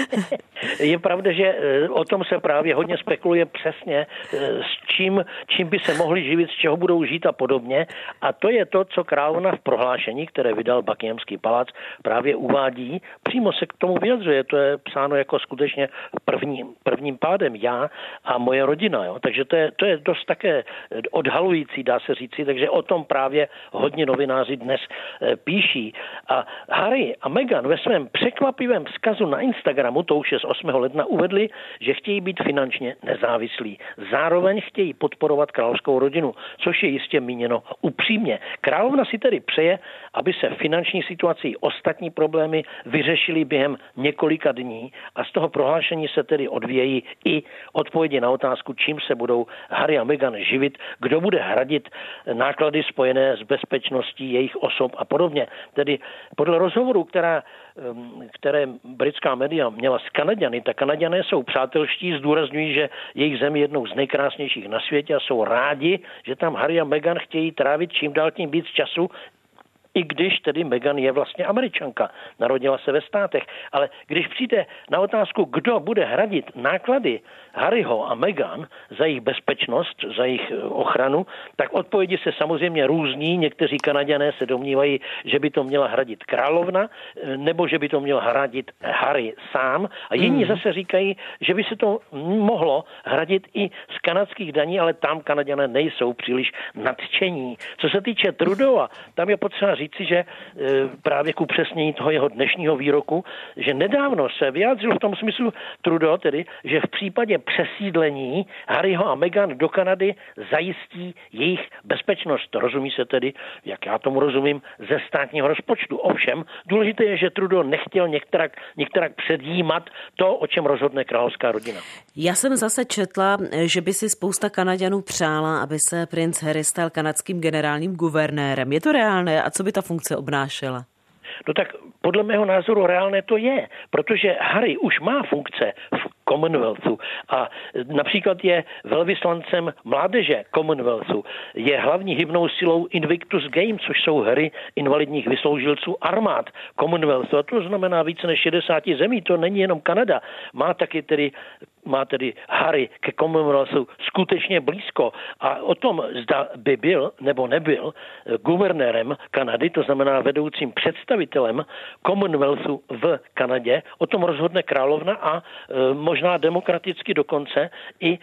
je pravda, že eh, o tom se právě hodně spekuluje přesně, eh, s čím, čím by se mohli živit, z čeho budou žít a podobně. A to je to, co královna v prohlášení, které vydal Buckinghamský palác, právě uvádí. Přímo se k tomu vyjadřuje. To je psáno jako skutečně prvním, prvním pádem já a moje rodina. Jo. Takže to je, to je dost také odhalující, dá se říci. Takže o tom právě hodně novináři dnes eh, píší. A Harry a Meghan ve svém překvapivém vzkazu na Instagramu, to už je z 8. ledna, uvedli, že chtějí být finančně nezávislí. Zároveň chtějí podporovat královskou rodinu, což je jistě míněno upřímně. Královna si tedy přeje, aby se finanční situací ostatní problémy vyřešily během několika dní a z toho prohlášení se tedy odvějí i odpovědi na otázku, čím se budou Harry a Meghan živit, kdo bude hradit náklady spojené s bezpečností jejich osob a podobně. Tedy podle rozhovoru, která, které britská média měla s Kanaděny, tak Kanaděné jsou přátelští, zdůrazňují, že jejich zem je jednou z nejkrásnějších na světě a jsou rádi, že tam Harry a Meghan chtějí trávit čím dál tím víc času i když tedy Meghan je vlastně američanka, narodila se ve státech. Ale když přijde na otázku, kdo bude hradit náklady Harryho a Meghan za jejich bezpečnost, za jejich eh, ochranu, tak odpovědi se samozřejmě různí. Někteří Kanaděné se domnívají, že by to měla hradit královna, eh, nebo že by to měl hradit Harry sám. A jiní mm. zase říkají, že by se to mohlo hradit i z kanadských daní, ale tam Kanaděné nejsou příliš nadšení. Co se týče Trudova, tam je potřeba říci, že e, právě ku přesnění toho jeho dnešního výroku, že nedávno se vyjádřil v tom smyslu Trudeau, tedy, že v případě přesídlení Harryho a Meghan do Kanady zajistí jejich bezpečnost. Rozumí se tedy, jak já tomu rozumím, ze státního rozpočtu. Ovšem, důležité je, že Trudeau nechtěl některak, některak předjímat to, o čem rozhodne královská rodina. Já jsem zase četla, že by si spousta Kanaďanů přála, aby se princ Harry stal kanadským generálním guvernérem. Je to reálné a co by ta funkce obnášela? No tak podle mého názoru reálné to je, protože Harry už má funkce v Commonwealthu a například je velvyslancem mládeže Commonwealthu. Je hlavní hybnou silou Invictus Games, což jsou hry invalidních vysloužilců armád Commonwealthu. A to znamená více než 60 zemí, to není jenom Kanada. Má taky tedy má tedy Harry ke Commonwealthu skutečně blízko a o tom, zda by byl nebo nebyl guvernérem Kanady, to znamená vedoucím představitelem Commonwealthu v Kanadě, o tom rozhodne královna a e, možná demokraticky dokonce i e,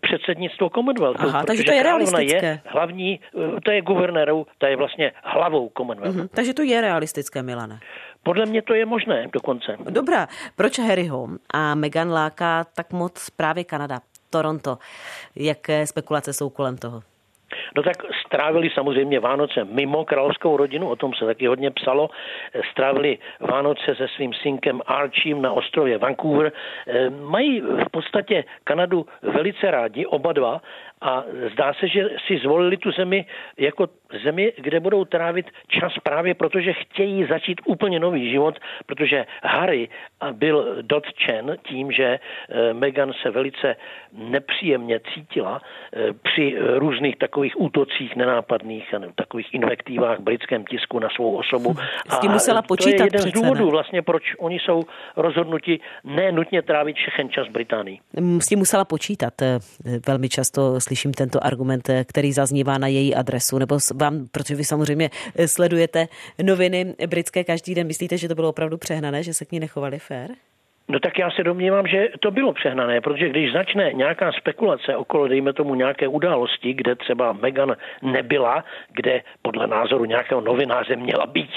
předsednictvo Commonwealthu. Aha, takže to je realistické. Je hlavní, e, to je guvernérou, to je vlastně hlavou Commonwealthu. Mm-hmm, takže to je realistické, Milane. Podle mě to je možné dokonce. Dobrá, proč Harryho a Meghan láká tak moc právě Kanada, Toronto? Jaké spekulace jsou kolem toho? No tak strávili samozřejmě Vánoce mimo královskou rodinu, o tom se taky hodně psalo. Strávili Vánoce se svým synkem Archiem na ostrově Vancouver. Eh, mají v podstatě Kanadu velice rádi, oba dva, a zdá se, že si zvolili tu zemi jako zemi, kde budou trávit čas právě protože chtějí začít úplně nový život, protože Harry byl dotčen tím, že eh, Meghan se velice nepříjemně cítila eh, při různých takových útocích nenápadných, takových invektivách v britském tisku na svou osobu. S tím musela počítat to je jeden přece, z důvodů ne? vlastně, proč oni jsou rozhodnuti nenutně trávit všechen čas Británii. S tím musela počítat. Eh, velmi často slyším tento argument, který zaznívá na její adresu, nebo vám, protože vy samozřejmě sledujete noviny britské každý den, myslíte, že to bylo opravdu přehnané, že se k ní nechovali fér? No tak já se domnívám, že to bylo přehnané, protože když začne nějaká spekulace okolo, dejme tomu, nějaké události, kde třeba Megan nebyla, kde podle názoru nějakého novináře měla být,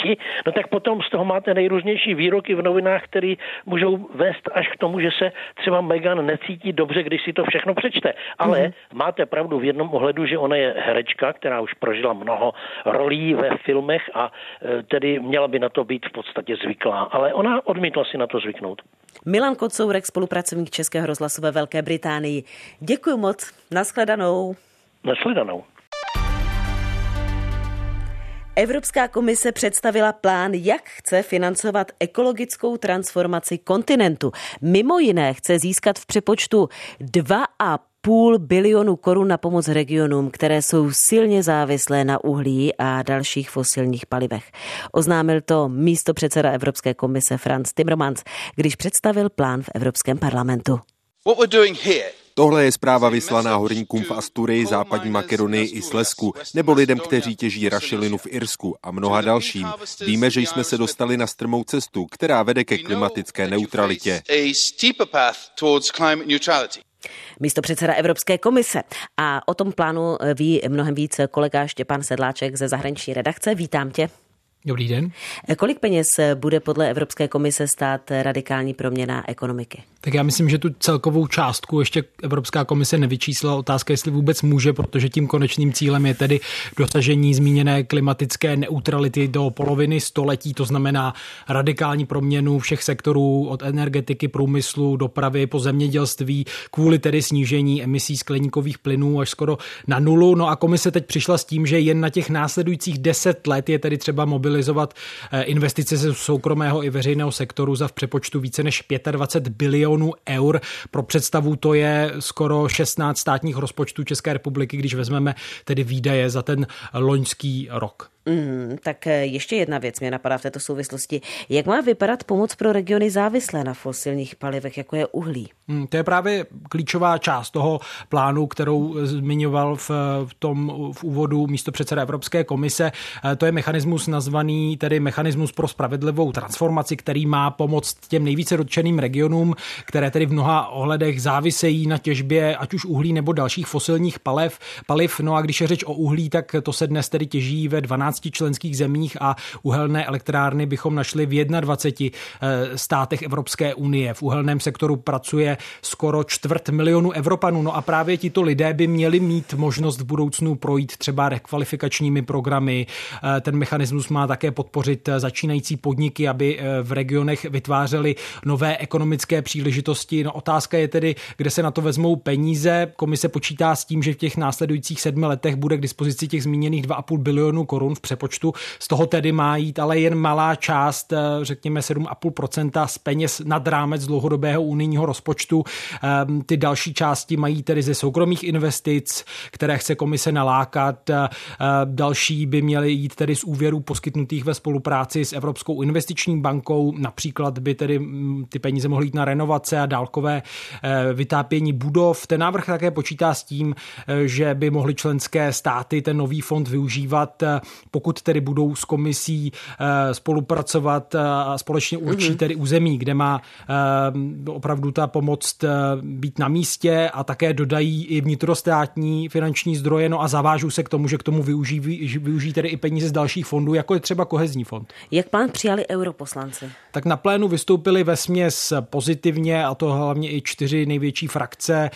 no tak potom z toho máte nejrůznější výroky v novinách, které můžou vést až k tomu, že se třeba Megan necítí dobře, když si to všechno přečte. Ale mm-hmm. máte pravdu v jednom ohledu, že ona je herečka, která už prožila mnoho rolí ve filmech a e, tedy měla by na to být v podstatě zvyklá. Ale ona odmítla si na to zvyknout. Milan Kocourek, spolupracovník Českého rozhlasu ve Velké Británii. Děkuji moc. Naschledanou. Naschledanou. Evropská komise představila plán, jak chce financovat ekologickou transformaci kontinentu. Mimo jiné chce získat v přepočtu 2,5 půl bilionu korun na pomoc regionům, které jsou silně závislé na uhlí a dalších fosilních palivech. Oznámil to místo předseda Evropské komise Franz Timmermans, když představil plán v Evropském parlamentu. Tohle je zpráva vyslaná horníkům v Asturii, západní Makedonii i Slesku, nebo lidem, kteří těží rašelinu v Irsku a mnoha dalším. Víme, že jsme se dostali na strmou cestu, která vede ke klimatické neutralitě. Místo předseda Evropské komise. A o tom plánu ví mnohem víc kolega Štěpán Sedláček ze zahraniční redakce. Vítám tě. Dobrý den. Kolik peněz bude podle Evropské komise stát radikální proměna ekonomiky? Tak já myslím, že tu celkovou částku ještě Evropská komise nevyčíslila. Otázka, jestli vůbec může, protože tím konečným cílem je tedy dosažení zmíněné klimatické neutrality do poloviny století, to znamená radikální proměnu všech sektorů od energetiky, průmyslu, dopravy po zemědělství, kvůli tedy snížení emisí skleníkových plynů až skoro na nulu. No a komise teď přišla s tím, že jen na těch následujících deset let je tedy třeba mobilizovat eh, investice ze soukromého i veřejného sektoru za v přepočtu více než 25 bilionů eur. Pro představu to je skoro 16 státních rozpočtů České republiky, když vezmeme tedy výdaje za ten loňský rok. Mm, tak eh, ještě jedna věc mě napadá v této souvislosti. Jak má vypadat pomoc pro regiony závislé na fosilních palivech, jako je uhlí? Mm, to je právě klíčová část toho plánu, kterou zmiňoval v, v tom v úvodu místo předseda Evropské komise. Eh, to je mechanismus nazvaný tedy mechanismus pro spravedlivou transformaci, který má pomoct těm nejvíce dotčeným regionům, které tedy v mnoha ohledech závisejí na těžbě ať už uhlí nebo dalších fosilních paliv. paliv. No a když je řeč o uhlí, tak to se dnes tedy těží ve 12 členských zemích a uhelné elektrárny bychom našli v 21 eh, státech Evropské unie. V uhelném sektoru pracuje skoro čtvrt milionu Evropanů. No a právě tito lidé by měli mít možnost v budoucnu projít třeba rekvalifikačními programy. Eh, ten mechanismus má také podpořit začínající podniky, aby eh, v regionech vytvářely nové ekonomické příležitosti. No otázka je tedy, kde se na to vezmou peníze. Komise počítá s tím, že v těch následujících sedmi letech bude k dispozici těch zmíněných 2,5 bilionu korun v přepočtu. Z toho tedy má jít ale jen malá část, eh, řekněme 7,5% z peněz nad rámec dlouhodobého unijního rozpočtu. Ehm, ty další části mají tedy ze soukromých investic, které chce komise nalákat. Eh, další by měly jít tedy z úvěrů poskytnutých ve spolupráci s Evropskou investiční bankou. Například by tedy mm, ty peníze mohly jít na renovace a dálkové eh, vytápění budov. Ten návrh také počítá s tím, že by mohly členské státy ten nový fond využívat, pokud tedy budou s komisí eh, spolupracovat a společně určí mhm. tedy území, kde má eh, opravdu ta pomoc eh, být na místě a také dodají i vnitrostátní finanční zdroje, no a zavážou se k tomu, že k tomu využijí, využijí tedy i peníze z dalších fondů, jako je třeba kohezní fond. Jak plán přijali europoslanci? Tak na plénu vystoupili ve směs pozitivně, a to hlavně i čtyři největší frakce,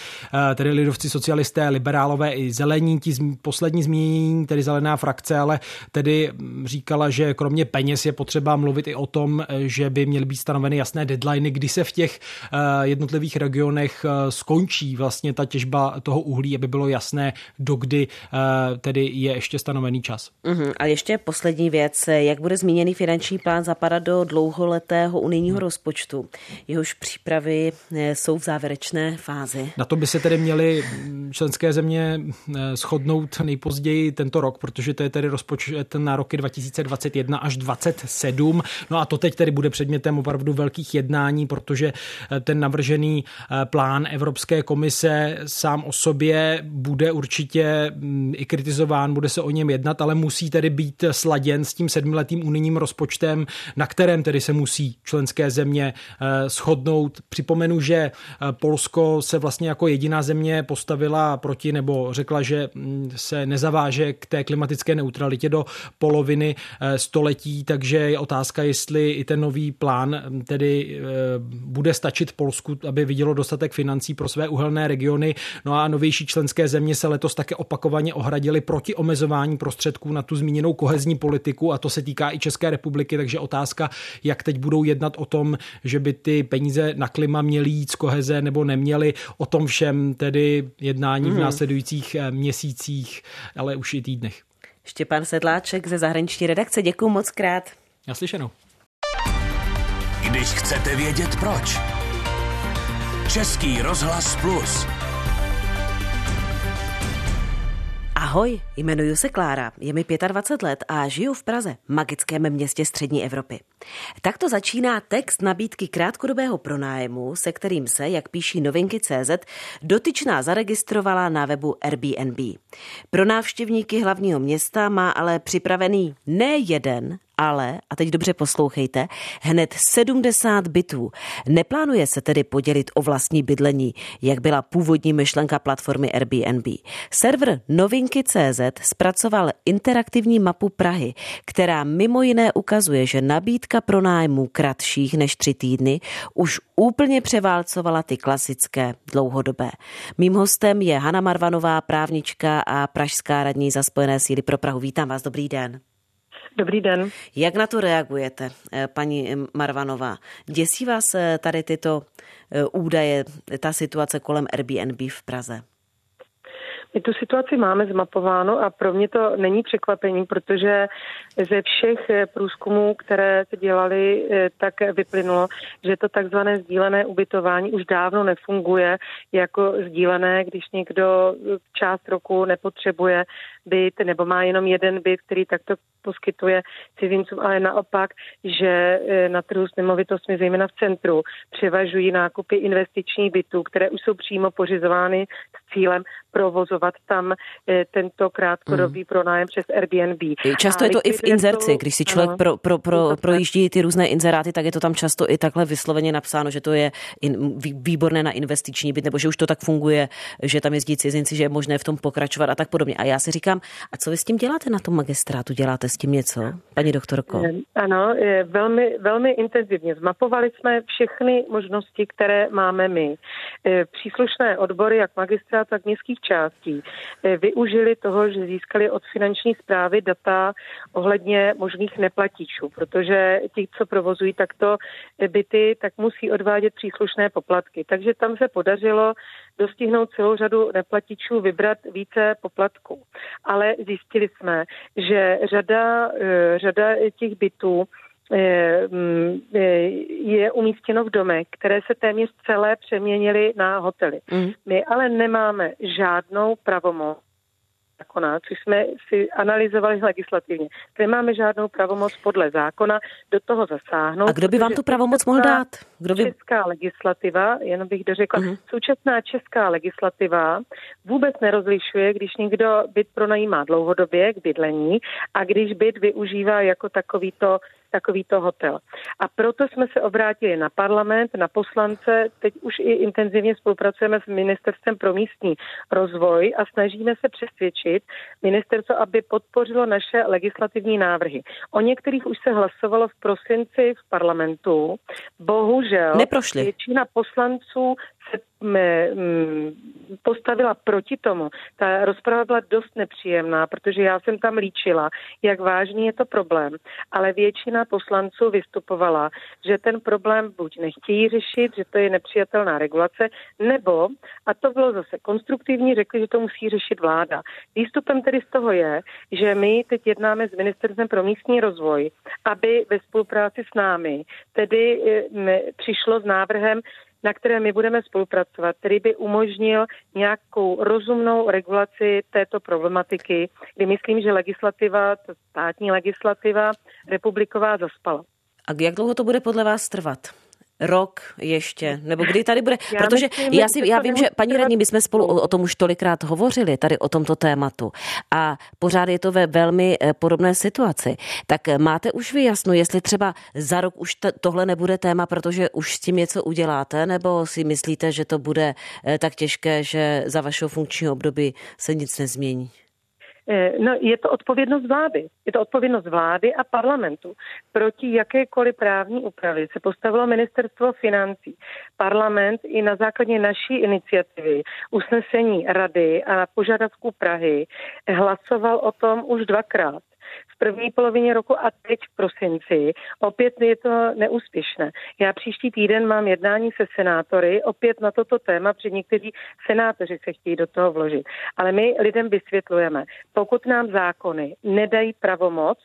tedy lidovci, socialisté, liberálové i zelení, ti poslední zmínění, tedy zelená frakce, ale tedy říkala, že kromě peněz je potřeba mluvit i o tom, že by měly být stanoveny jasné deadliny, kdy se v těch eh, jednotlivých regionech eh, skončí vlastně ta těžba toho uhlí, aby bylo jasné, dokdy eh, tedy je ještě stanovený čas. Uh-huh. A ještě poslední věc, jak bude zmíněný finanční plán zapadat do dlouholetého unijního hmm. rozpočtu. Jehož přípravy jsou v závěrečné fázi. Na to by se tedy měly členské země shodnout nejpozději tento rok, protože to je tedy rozpočet na roky 2021 až 2027. No a to teď tedy bude předmětem opravdu velkých jednání, protože eh, ten navržený eh, plán Evropské komise sám o sobě bude určitě mm, i kritizován, bude se o něm jednat, ale musí tedy být sladěn s tím sedmiletým unijním rozpočtem, na kterém tedy se musí členské země eh, shodnout. Připomenu, že Polsko se vlastně jako jediná země postavila proti nebo řekla, že mm, se nezaváže k té klimatické neutralitě do poloviny eh, století, takže je otázka, jestli i ten nový plán hm, tedy eh, bude stačit Polsku, aby vidělo dostatek financí pro své uhelné regiony. No a novější členské země se letos také opakovaně ohradili proti omezování prostředků na tu zmíněnou kohezní politiku a to se týká i České republiky, takže otázka, jak teď budou jednat o tom, že by ty peníze na klima měly jít z koheze nebo neměly, o tom všem tedy jednání mm. v mhm. následujících eh, měsících, ale už i týdnech. Štěpán Sedláček ze zahraniční redakce, děkuji moc krát. Naslyšenou. Když chcete vědět proč. Český rozhlas plus. Ahoj, jmenuji se Klára, je mi 25 let a žiju v Praze, magickém městě střední Evropy. Takto začíná text nabídky krátkodobého pronájmu, se kterým se, jak píší novinky CZ, dotyčná zaregistrovala na webu Airbnb. Pro návštěvníky hlavního města má ale připravený ne jeden, ale, a teď dobře poslouchejte, hned 70 bytů. Neplánuje se tedy podělit o vlastní bydlení, jak byla původní myšlenka platformy Airbnb. Server Novinky.cz zpracoval interaktivní mapu Prahy, která mimo jiné ukazuje, že nabídka pronájmu kratších než tři týdny už úplně převálcovala ty klasické dlouhodobé. Mým hostem je Hanna Marvanová, právnička a pražská radní za Spojené síly pro Prahu. Vítám vás, dobrý den. Dobrý den. Jak na to reagujete, eh, paní Marvanová? Děsí vás eh, tady tyto eh, údaje, ta situace kolem Airbnb v Praze? My tu situaci máme zmapováno a pro mě to není překvapení, protože ze všech eh, průzkumů, které se dělali, eh, tak vyplynulo, že to takzvané sdílené ubytování už dávno nefunguje jako sdílené, když někdo část roku nepotřebuje byt nebo má jenom jeden byt, který takto poskytuje cizincům, ale naopak, že na trhu s nemovitostmi, zejména v centru, převažují nákupy investičních bytů, které už jsou přímo pořizovány cílem provozovat tam e, tento krátkodobý mm. pronájem přes Airbnb. Často A je to i v inzerci, když si člověk pro, pro, pro, projíždí ty různé inzeráty, tak je to tam často i takhle vysloveně napsáno, že to je in, výborné na investiční byt, nebo že už to tak funguje, že tam jezdí cizinci, že je možné v tom pokračovat a tak podobně. A já si říkám, a co vy s tím děláte na tom magistrátu? Děláte s tím něco, paní doktorko? Ano, je velmi, velmi intenzivně. Zmapovali jsme všechny možnosti, které máme my. E, příslušné odbory, jak magistrát, tak městských částí, e, využili toho, že získali od finanční zprávy data ohledně možných neplatičů, protože ti, co provozují takto byty, tak musí odvádět příslušné poplatky. Takže tam se podařilo dostihnout celou řadu neplatičů, vybrat více poplatků. Ale zjistili jsme, že řada, eh, řada těch bytů eh, eh, je umístěno v domech, které se téměř celé přeměnily na hotely. Mm. My ale nemáme žádnou pravomoc zákona, což jsme si analyzovali legislativně. Nemáme žádnou pravomoc podle zákona do toho zasáhnout. A kdo by vám tu pravomoc mohl dát? Kdo by... Česká legislativa, jenom bych dořekla, uh-huh. současná česká legislativa vůbec nerozlišuje, když někdo byt pronajímá dlouhodobě k bydlení a když byt využívá jako takovýto takovýto hotel. A proto jsme se obrátili na parlament, na poslance, teď už i intenzivně spolupracujeme s Ministerstvem pro místní rozvoj a snažíme se přesvědčit ministerstvo, aby podpořilo naše legislativní návrhy. O některých už se hlasovalo v prosinci v parlamentu. Bohužel Neprošli. většina poslanců se postavila proti tomu. Ta rozprava byla dost nepříjemná, protože já jsem tam líčila, jak vážný je to problém, ale většina poslanců vystupovala, že ten problém buď nechtějí řešit, že to je nepřijatelná regulace, nebo, a to bylo zase konstruktivní, řekli, že to musí řešit vláda. Výstupem tedy z toho je, že my teď jednáme s Ministerstvem pro místní rozvoj, aby ve spolupráci s námi tedy přišlo s návrhem na které my budeme spolupracovat, který by umožnil nějakou rozumnou regulaci této problematiky, kdy myslím, že legislativa, státní legislativa republiková zaspala. A jak dlouho to bude podle vás trvat? Rok ještě, nebo kdy tady bude, já protože myslím, já, si, já vím, že paní radní, my jsme spolu o, o tom už tolikrát hovořili, tady o tomto tématu a pořád je to ve velmi eh, podobné situaci. Tak eh, máte už vy jasno, jestli třeba za rok už t- tohle nebude téma, protože už s tím něco uděláte, nebo si myslíte, že to bude eh, tak těžké, že za vašeho funkčního období se nic nezmění? Eh, no, je to odpovědnost vlády. Je to odpovědnost vlády a parlamentu. Proti jakékoliv právní úpravy se postavilo ministerstvo financí. Parlament i na základě naší iniciativy, usnesení rady a požadavků Prahy hlasoval o tom už dvakrát v první polovině roku a teď v prosinci. Opět je to neúspěšné. Já příští týden mám jednání se senátory opět na toto téma, protože někteří senátoři se chtějí do toho vložit. Ale my lidem vysvětlujeme, pokud nám zákony nedají pravomoc,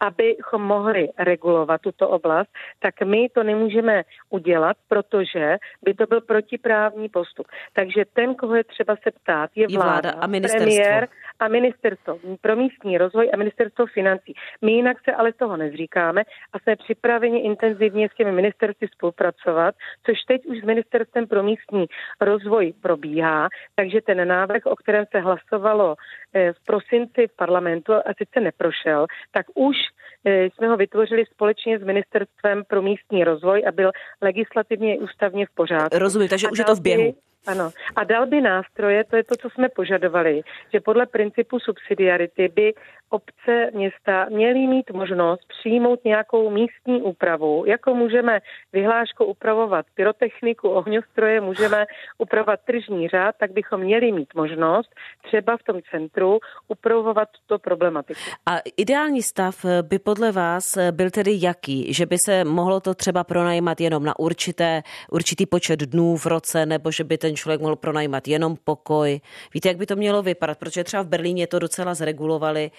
abychom mohli regulovat tuto oblast, tak my to nemůžeme udělat, protože by to byl protiprávní postup. Takže ten, koho je třeba se ptát, je vláda, vláda a ministerstvo. premiér a ministerstvo pro místní rozvoj a ministerstvo financí. My jinak se ale toho nezříkáme a jsme připraveni intenzivně s těmi ministerstvy spolupracovat, což teď už s ministerstvem pro místní rozvoj probíhá, takže ten návrh, o kterém se hlasovalo eh, v prosinci v parlamentu a sice neprošel, tak už eh, jsme ho vytvořili společně s Ministerstvem pro místní rozvoj a byl legislativně i ústavně v pořádku. Rozumím, takže a už je to v běhu. Ano. A dal by nástroje, to je to, co jsme požadovali, že podle principu subsidiarity by obce, města měly mít možnost přijmout nějakou místní úpravu, jako můžeme vyhláškou upravovat pyrotechniku, ohňostroje, můžeme upravovat tržní řád, tak bychom měli mít možnost třeba v tom centru upravovat tuto problematiku. A ideální stav by podle vás byl tedy jaký? Že by se mohlo to třeba pronajímat jenom na určité, určitý počet dnů v roce, nebo že by ten ten člověk mohl pronajímat jenom pokoj. Víte, jak by to mělo vypadat? Protože třeba v Berlíně to docela zregulovali,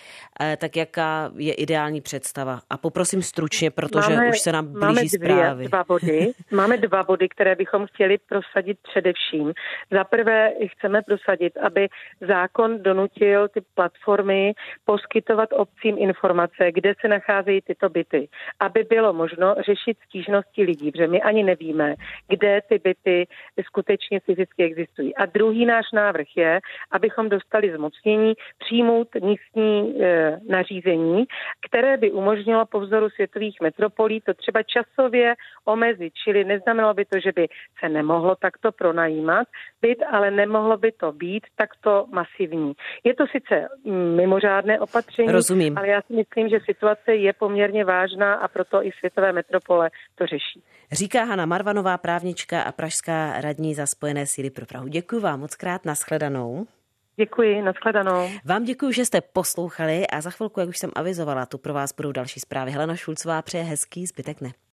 eh, tak jaká je ideální představa? A poprosím stručně, protože máme, už se nám blíží máme dvě, zprávy. Dva body. Máme dva body, které bychom chtěli prosadit především. Za prvé chceme prosadit, aby zákon donutil ty platformy poskytovat obcím informace, kde se nacházejí tyto byty, aby bylo možno řešit stížnosti lidí, protože my ani nevíme, kde ty byty skutečně fyzicky existují. A druhý náš návrh je, abychom dostali zmocnění přijmout místní e, nařízení, které by umožnilo po vzoru světových metropolí to třeba časově omezit, čili neznamenalo by to, že by se nemohlo takto pronajímat byt, ale nemohlo by to být takto masivní. Je to sice mimořádné opatření, Rozumím. ale já si myslím, že situace je poměrně vážná a proto i světové metropole to řeší. Říká Hana Marvanová, právnička a pražská radní za Spojené síly pro Prahu. Děkuji vám moc krát, nashledanou. Děkuji, nashledanou. Vám děkuji, že jste poslouchali a za chvilku, jak už jsem avizovala, tu pro vás budou další zprávy. Helena Šulcová přeje hezký zbytek ne.